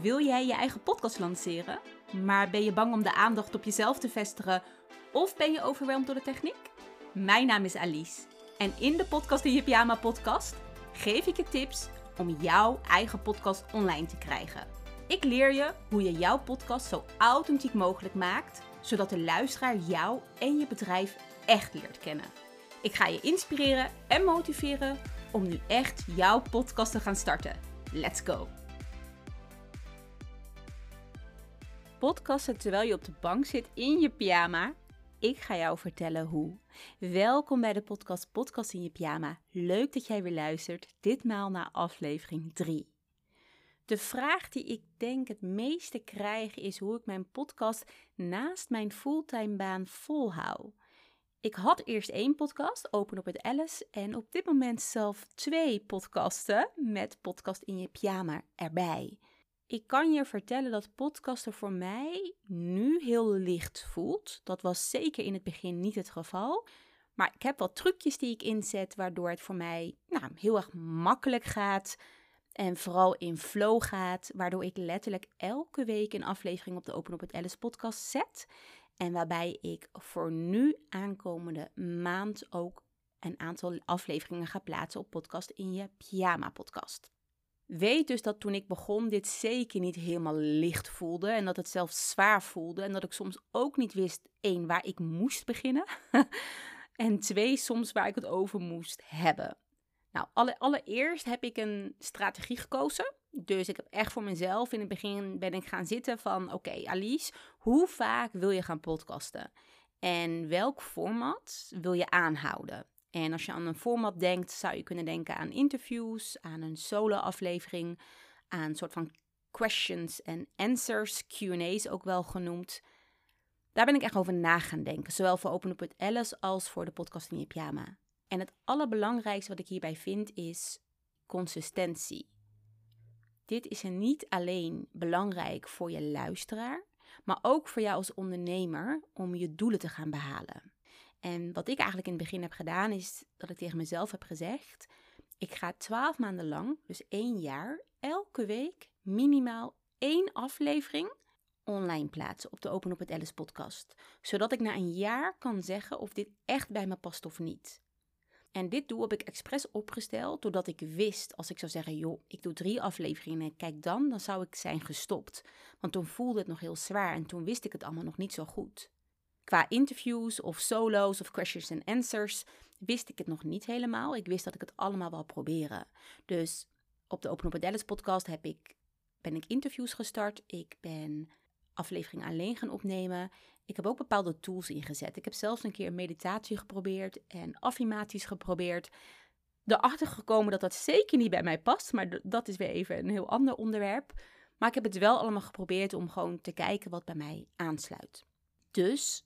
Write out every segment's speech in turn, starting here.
Wil jij je eigen podcast lanceren, maar ben je bang om de aandacht op jezelf te vestigen of ben je overweldigd door de techniek? Mijn naam is Alice en in de Podcast Pyjama podcast geef ik je tips om jouw eigen podcast online te krijgen. Ik leer je hoe je jouw podcast zo authentiek mogelijk maakt, zodat de luisteraar jou en je bedrijf echt leert kennen. Ik ga je inspireren en motiveren om nu echt jouw podcast te gaan starten. Let's go! Podcasten terwijl je op de bank zit in je pyjama. Ik ga jou vertellen hoe. Welkom bij de podcast Podcast in je pyjama. Leuk dat jij weer luistert, ditmaal naar aflevering 3. De vraag die ik denk het meeste krijg is hoe ik mijn podcast naast mijn fulltime baan volhoud. Ik had eerst één podcast, Open op het Alice, en op dit moment zelf twee podcasten met Podcast in je pyjama erbij. Ik kan je vertellen dat podcasten voor mij nu heel licht voelt. Dat was zeker in het begin niet het geval. Maar ik heb wat trucjes die ik inzet, waardoor het voor mij nou, heel erg makkelijk gaat. En vooral in flow gaat, waardoor ik letterlijk elke week een aflevering op de Open op het Alice podcast zet. En waarbij ik voor nu aankomende maand ook een aantal afleveringen ga plaatsen op podcast in je pyjama podcast. Weet dus dat toen ik begon dit zeker niet helemaal licht voelde en dat het zelfs zwaar voelde en dat ik soms ook niet wist één waar ik moest beginnen en twee soms waar ik het over moest hebben. Nou, alle, allereerst heb ik een strategie gekozen. Dus ik heb echt voor mezelf in het begin ben ik gaan zitten van oké Alice, hoe vaak wil je gaan podcasten? En welk format wil je aanhouden? En als je aan een format denkt, zou je kunnen denken aan interviews, aan een solo-aflevering, aan een soort van questions and answers, QA's ook wel genoemd. Daar ben ik echt over na gaan denken, zowel voor Open Up Alice als voor de podcast in je pyjama. En het allerbelangrijkste wat ik hierbij vind is consistentie. Dit is niet alleen belangrijk voor je luisteraar, maar ook voor jou als ondernemer om je doelen te gaan behalen. En wat ik eigenlijk in het begin heb gedaan, is dat ik tegen mezelf heb gezegd: ik ga twaalf maanden lang, dus één jaar, elke week minimaal één aflevering online plaatsen op de Open op het Alice podcast. Zodat ik na een jaar kan zeggen of dit echt bij me past of niet. En dit doel heb ik expres opgesteld doordat ik wist, als ik zou zeggen, joh, ik doe drie afleveringen en kijk dan, dan zou ik zijn gestopt. Want toen voelde het nog heel zwaar en toen wist ik het allemaal nog niet zo goed. Qua interviews of solo's of questions and answers wist ik het nog niet helemaal. Ik wist dat ik het allemaal wel proberen. Dus op de Open Up Dallas podcast heb ik, ben ik interviews gestart. Ik ben afleveringen alleen gaan opnemen. Ik heb ook bepaalde tools ingezet. Ik heb zelfs een keer meditatie geprobeerd en affirmaties geprobeerd. Erachter gekomen dat dat zeker niet bij mij past, maar dat is weer even een heel ander onderwerp. Maar ik heb het wel allemaal geprobeerd om gewoon te kijken wat bij mij aansluit. Dus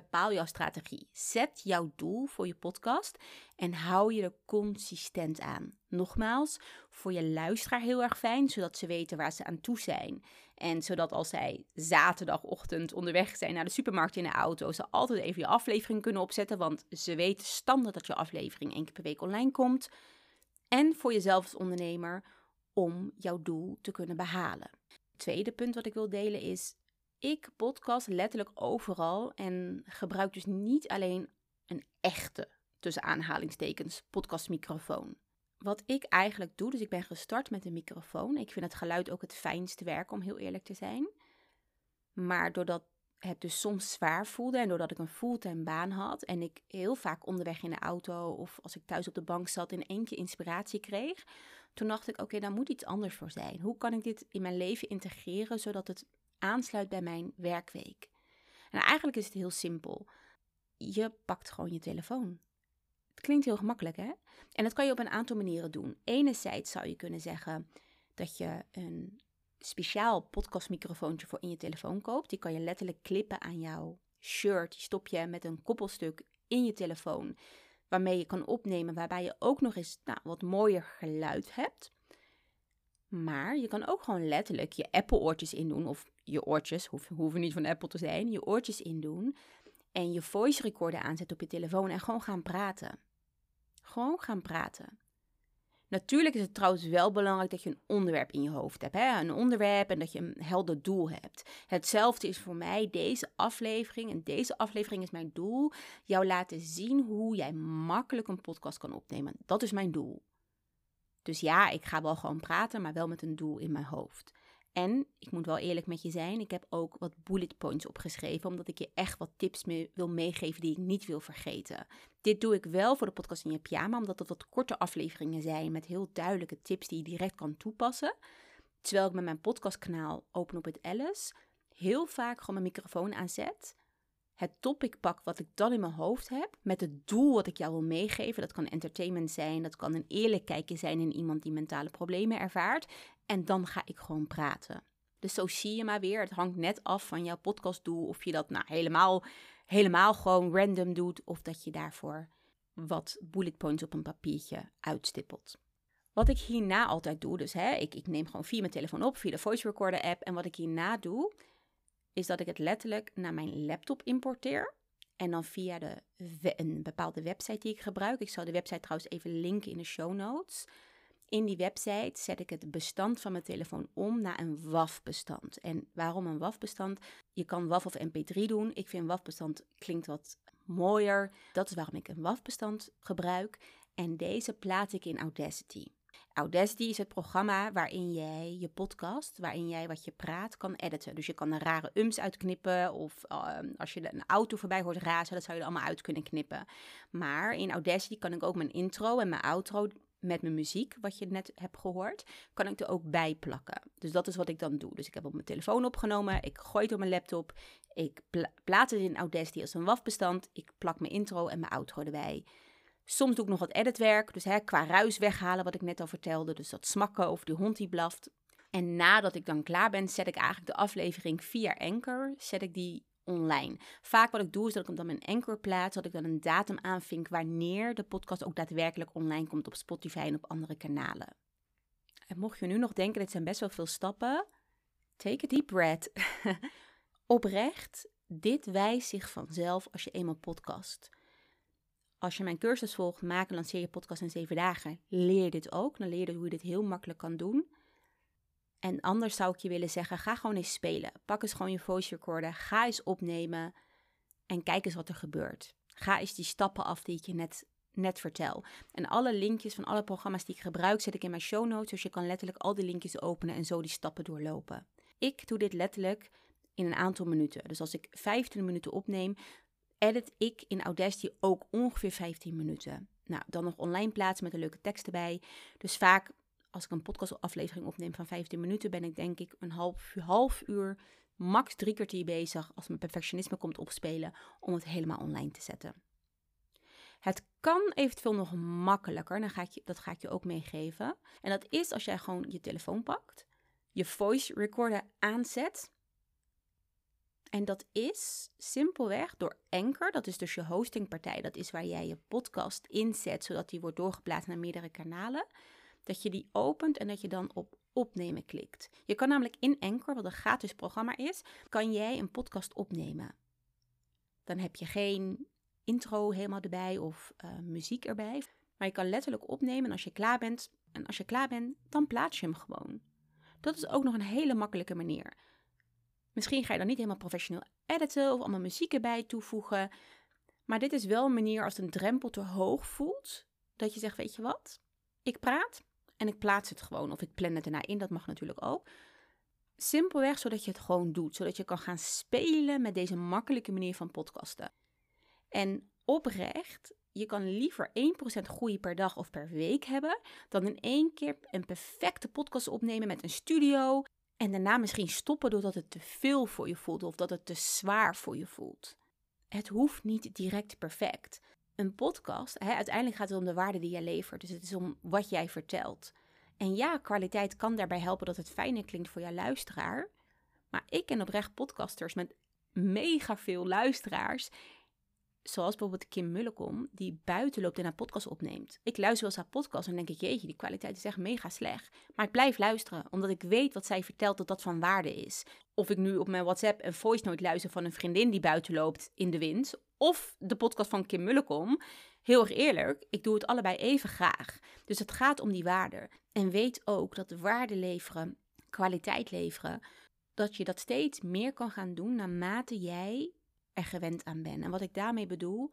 bepaal jouw strategie. Zet jouw doel voor je podcast en hou je er consistent aan. Nogmaals, voor je luisteraar heel erg fijn, zodat ze weten waar ze aan toe zijn. En zodat als zij zaterdagochtend onderweg zijn naar de supermarkt in de auto, ze altijd even je aflevering kunnen opzetten, want ze weten standaard dat je aflevering één keer per week online komt. En voor jezelf als ondernemer om jouw doel te kunnen behalen. Het tweede punt wat ik wil delen is ik podcast letterlijk overal en gebruik dus niet alleen een echte, tussen aanhalingstekens, podcastmicrofoon. Wat ik eigenlijk doe, dus ik ben gestart met een microfoon. Ik vind het geluid ook het fijnste werk, om heel eerlijk te zijn. Maar doordat het dus soms zwaar voelde en doordat ik een fulltime baan had en ik heel vaak onderweg in de auto of als ik thuis op de bank zat in eentje inspiratie kreeg, toen dacht ik, oké, okay, daar moet iets anders voor zijn. Hoe kan ik dit in mijn leven integreren zodat het aansluit bij mijn werkweek. En eigenlijk is het heel simpel. Je pakt gewoon je telefoon. Het klinkt heel gemakkelijk, hè? En dat kan je op een aantal manieren doen. Enerzijds zou je kunnen zeggen dat je een speciaal podcastmicrofoontje voor in je telefoon koopt. Die kan je letterlijk klippen aan jouw shirt. Die stop je met een koppelstuk in je telefoon. Waarmee je kan opnemen, waarbij je ook nog eens nou, wat mooier geluid hebt. Maar je kan ook gewoon letterlijk je Apple-oortjes indoen. Of je oortjes, hoeven, hoeven niet van Apple te zijn. Je oortjes indoen. En je voice recorder aanzetten op je telefoon en gewoon gaan praten. Gewoon gaan praten. Natuurlijk is het trouwens wel belangrijk dat je een onderwerp in je hoofd hebt. Hè? Een onderwerp en dat je een helder doel hebt. Hetzelfde is voor mij deze aflevering. En deze aflevering is mijn doel. Jou laten zien hoe jij makkelijk een podcast kan opnemen. Dat is mijn doel. Dus ja, ik ga wel gewoon praten, maar wel met een doel in mijn hoofd. En ik moet wel eerlijk met je zijn, ik heb ook wat bullet points opgeschreven, omdat ik je echt wat tips wil meegeven die ik niet wil vergeten. Dit doe ik wel voor de podcast in je pyjama, omdat het wat korte afleveringen zijn met heel duidelijke tips die je direct kan toepassen. Terwijl ik met mijn podcastkanaal Open op het Alice heel vaak gewoon mijn microfoon aanzet het topic pak wat ik dan in mijn hoofd heb, met het doel wat ik jou wil meegeven. Dat kan entertainment zijn, dat kan een eerlijk kijken zijn in iemand die mentale problemen ervaart. En dan ga ik gewoon praten. Dus zo zie je maar weer. Het hangt net af van jouw podcastdoel. Of je dat nou helemaal, helemaal gewoon random doet. Of dat je daarvoor wat bullet points op een papiertje uitstippelt. Wat ik hierna altijd doe, dus hè, ik, ik neem gewoon via mijn telefoon op, via de voice recorder app. En wat ik hierna doe, is dat ik het letterlijk naar mijn laptop importeer. En dan via de, een bepaalde website die ik gebruik. Ik zal de website trouwens even linken in de show notes. In die website zet ik het bestand van mijn telefoon om naar een WAV-bestand. En waarom een WAV-bestand? Je kan WAV of MP3 doen. Ik vind WAV-bestand klinkt wat mooier. Dat is waarom ik een WAV-bestand gebruik. En deze plaats ik in Audacity. Audacity is het programma waarin jij je podcast, waarin jij wat je praat, kan editen. Dus je kan er rare ums uitknippen of ehm, als je een auto voorbij hoort razen, dat zou je er allemaal uit kunnen knippen. Maar in Audacity kan ik ook mijn intro en mijn outro met mijn muziek, wat je net hebt gehoord, kan ik er ook bij plakken. Dus dat is wat ik dan doe. Dus ik heb op mijn telefoon opgenomen, ik gooi het op mijn laptop, ik plaats het in Audacity als een WAV-bestand, ik plak mijn intro en mijn outro erbij. Soms doe ik nog wat editwerk, dus hè, qua ruis weghalen wat ik net al vertelde. Dus dat smakken of die hond die blaft. En nadat ik dan klaar ben, zet ik eigenlijk de aflevering via Anchor, zet ik die online. Vaak wat ik doe is dat ik hem dan in Anchor plaats, dat ik dan een datum aanvink wanneer de podcast ook daadwerkelijk online komt op Spotify en op andere kanalen. En mocht je nu nog denken, dit zijn best wel veel stappen, take a deep breath. Oprecht, dit wijst zich vanzelf als je eenmaal podcast. Als je mijn cursus volgt, maken, lanceer je podcast in zeven dagen, leer je dit ook. Dan leer je hoe je dit heel makkelijk kan doen. En anders zou ik je willen zeggen, ga gewoon eens spelen. Pak eens gewoon je voice recorder, ga eens opnemen en kijk eens wat er gebeurt. Ga eens die stappen af die ik je net, net vertel. En alle linkjes van alle programma's die ik gebruik zet ik in mijn show notes, dus je kan letterlijk al die linkjes openen en zo die stappen doorlopen. Ik doe dit letterlijk in een aantal minuten. Dus als ik 15 minuten opneem, edit ik in Audacity ook ongeveer 15 minuten. Nou, dan nog online plaatsen met een leuke tekst erbij. Dus vaak als ik een podcastaflevering opneem van 15 minuten, ben ik denk ik een half, half uur, max drie kwartier bezig als mijn perfectionisme komt opspelen om het helemaal online te zetten. Het kan eventueel nog makkelijker, dan ga ik je, dat ga ik je ook meegeven. En dat is als jij gewoon je telefoon pakt, je voice recorder aanzet en dat is simpelweg door Anchor, dat is dus je hostingpartij, dat is waar jij je podcast inzet, zodat die wordt doorgeplaatst naar meerdere kanalen, dat je die opent en dat je dan op opnemen klikt. Je kan namelijk in Anchor, wat een gratis programma is, kan jij een podcast opnemen. Dan heb je geen intro helemaal erbij of uh, muziek erbij, maar je kan letterlijk opnemen en als je klaar bent, en als je klaar bent, dan plaats je hem gewoon. Dat is ook nog een hele makkelijke manier. Misschien ga je dan niet helemaal professioneel editen of allemaal muziek erbij toevoegen. Maar dit is wel een manier als een drempel te hoog voelt. Dat je zegt, weet je wat? Ik praat en ik plaats het gewoon. Of ik plan het erna in, dat mag natuurlijk ook. Simpelweg zodat je het gewoon doet. Zodat je kan gaan spelen met deze makkelijke manier van podcasten. En oprecht, je kan liever 1% groei per dag of per week hebben. Dan in één keer een perfecte podcast opnemen met een studio. En daarna misschien stoppen doordat het te veel voor je voelt of dat het te zwaar voor je voelt. Het hoeft niet direct perfect. Een podcast, uiteindelijk gaat het om de waarde die jij levert. Dus het is om wat jij vertelt. En ja, kwaliteit kan daarbij helpen dat het fijner klinkt voor jouw luisteraar. Maar ik ken oprecht podcasters met mega veel luisteraars Zoals bijvoorbeeld Kim Mullekom, die buiten loopt en een podcast opneemt. Ik luister wel eens haar podcast en denk ik, jeetje, die kwaliteit is echt mega slecht. Maar ik blijf luisteren, omdat ik weet wat zij vertelt dat dat van waarde is. Of ik nu op mijn WhatsApp een voice note luister van een vriendin die buiten loopt in de wind. Of de podcast van Kim Mullekom. heel erg eerlijk, ik doe het allebei even graag. Dus het gaat om die waarde. En weet ook dat waarde leveren, kwaliteit leveren, dat je dat steeds meer kan gaan doen naarmate jij er gewend aan bent. En wat ik daarmee bedoel,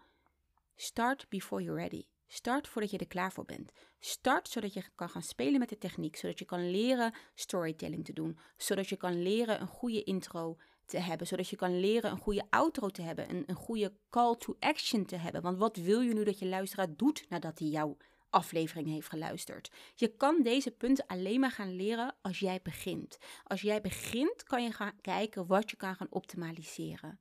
start before you're ready. Start voordat je er klaar voor bent. Start zodat je kan gaan spelen met de techniek, zodat je kan leren storytelling te doen, zodat je kan leren een goede intro te hebben, zodat je kan leren een goede outro te hebben, een, een goede call to action te hebben. Want wat wil je nu dat je luisteraar doet nadat hij jouw aflevering heeft geluisterd? Je kan deze punten alleen maar gaan leren als jij begint. Als jij begint, kan je gaan kijken wat je kan gaan optimaliseren.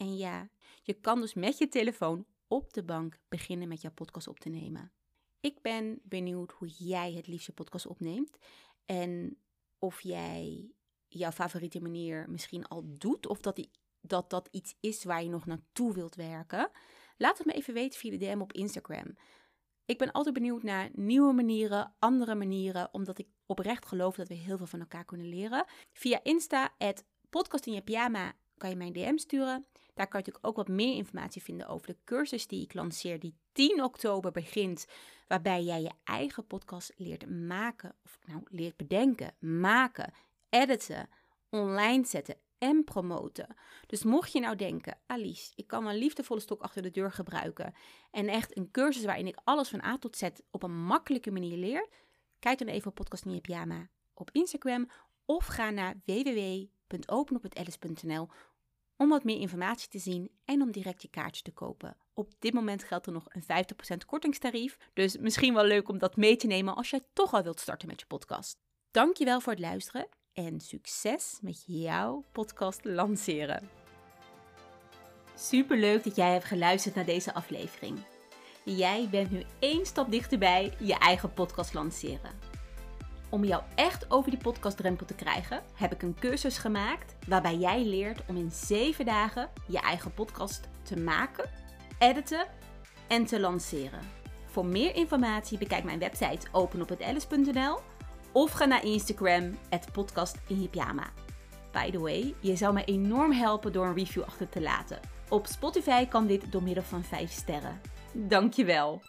En ja, je kan dus met je telefoon op de bank beginnen met jouw podcast op te nemen. Ik ben benieuwd hoe jij het liefst je podcast opneemt en of jij jouw favoriete manier misschien al doet of dat, die, dat dat iets is waar je nog naartoe wilt werken. Laat het me even weten via de DM op Instagram. Ik ben altijd benieuwd naar nieuwe manieren, andere manieren, omdat ik oprecht geloof dat we heel veel van elkaar kunnen leren. Via Insta, pyjama, kan je mijn DM sturen. Daar kan je natuurlijk ook wat meer informatie vinden over de cursus die ik lanceer, die 10 oktober begint. Waarbij jij je eigen podcast leert maken, of nou leert bedenken, maken, editen, online zetten en promoten. Dus mocht je nou denken, Alice, ik kan mijn liefdevolle stok achter de deur gebruiken en echt een cursus waarin ik alles van A tot Z op een makkelijke manier leer, kijk dan even op Podcast je pyjama op Instagram of ga naar www.openophetalice.nl om wat meer informatie te zien en om direct je kaartje te kopen. Op dit moment geldt er nog een 50% kortingstarief, dus misschien wel leuk om dat mee te nemen als jij toch al wilt starten met je podcast. Dankjewel voor het luisteren en succes met jouw podcast lanceren. Super leuk dat jij hebt geluisterd naar deze aflevering. Jij bent nu één stap dichterbij je eigen podcast lanceren. Om jou echt over die podcastdrempel te krijgen, heb ik een cursus gemaakt waarbij jij leert om in 7 dagen je eigen podcast te maken, editen en te lanceren. Voor meer informatie bekijk mijn website openophetalice.nl of ga naar Instagram, het podcast in. By the way, je zou me enorm helpen door een review achter te laten. Op Spotify kan dit door middel van 5 sterren. Dankjewel.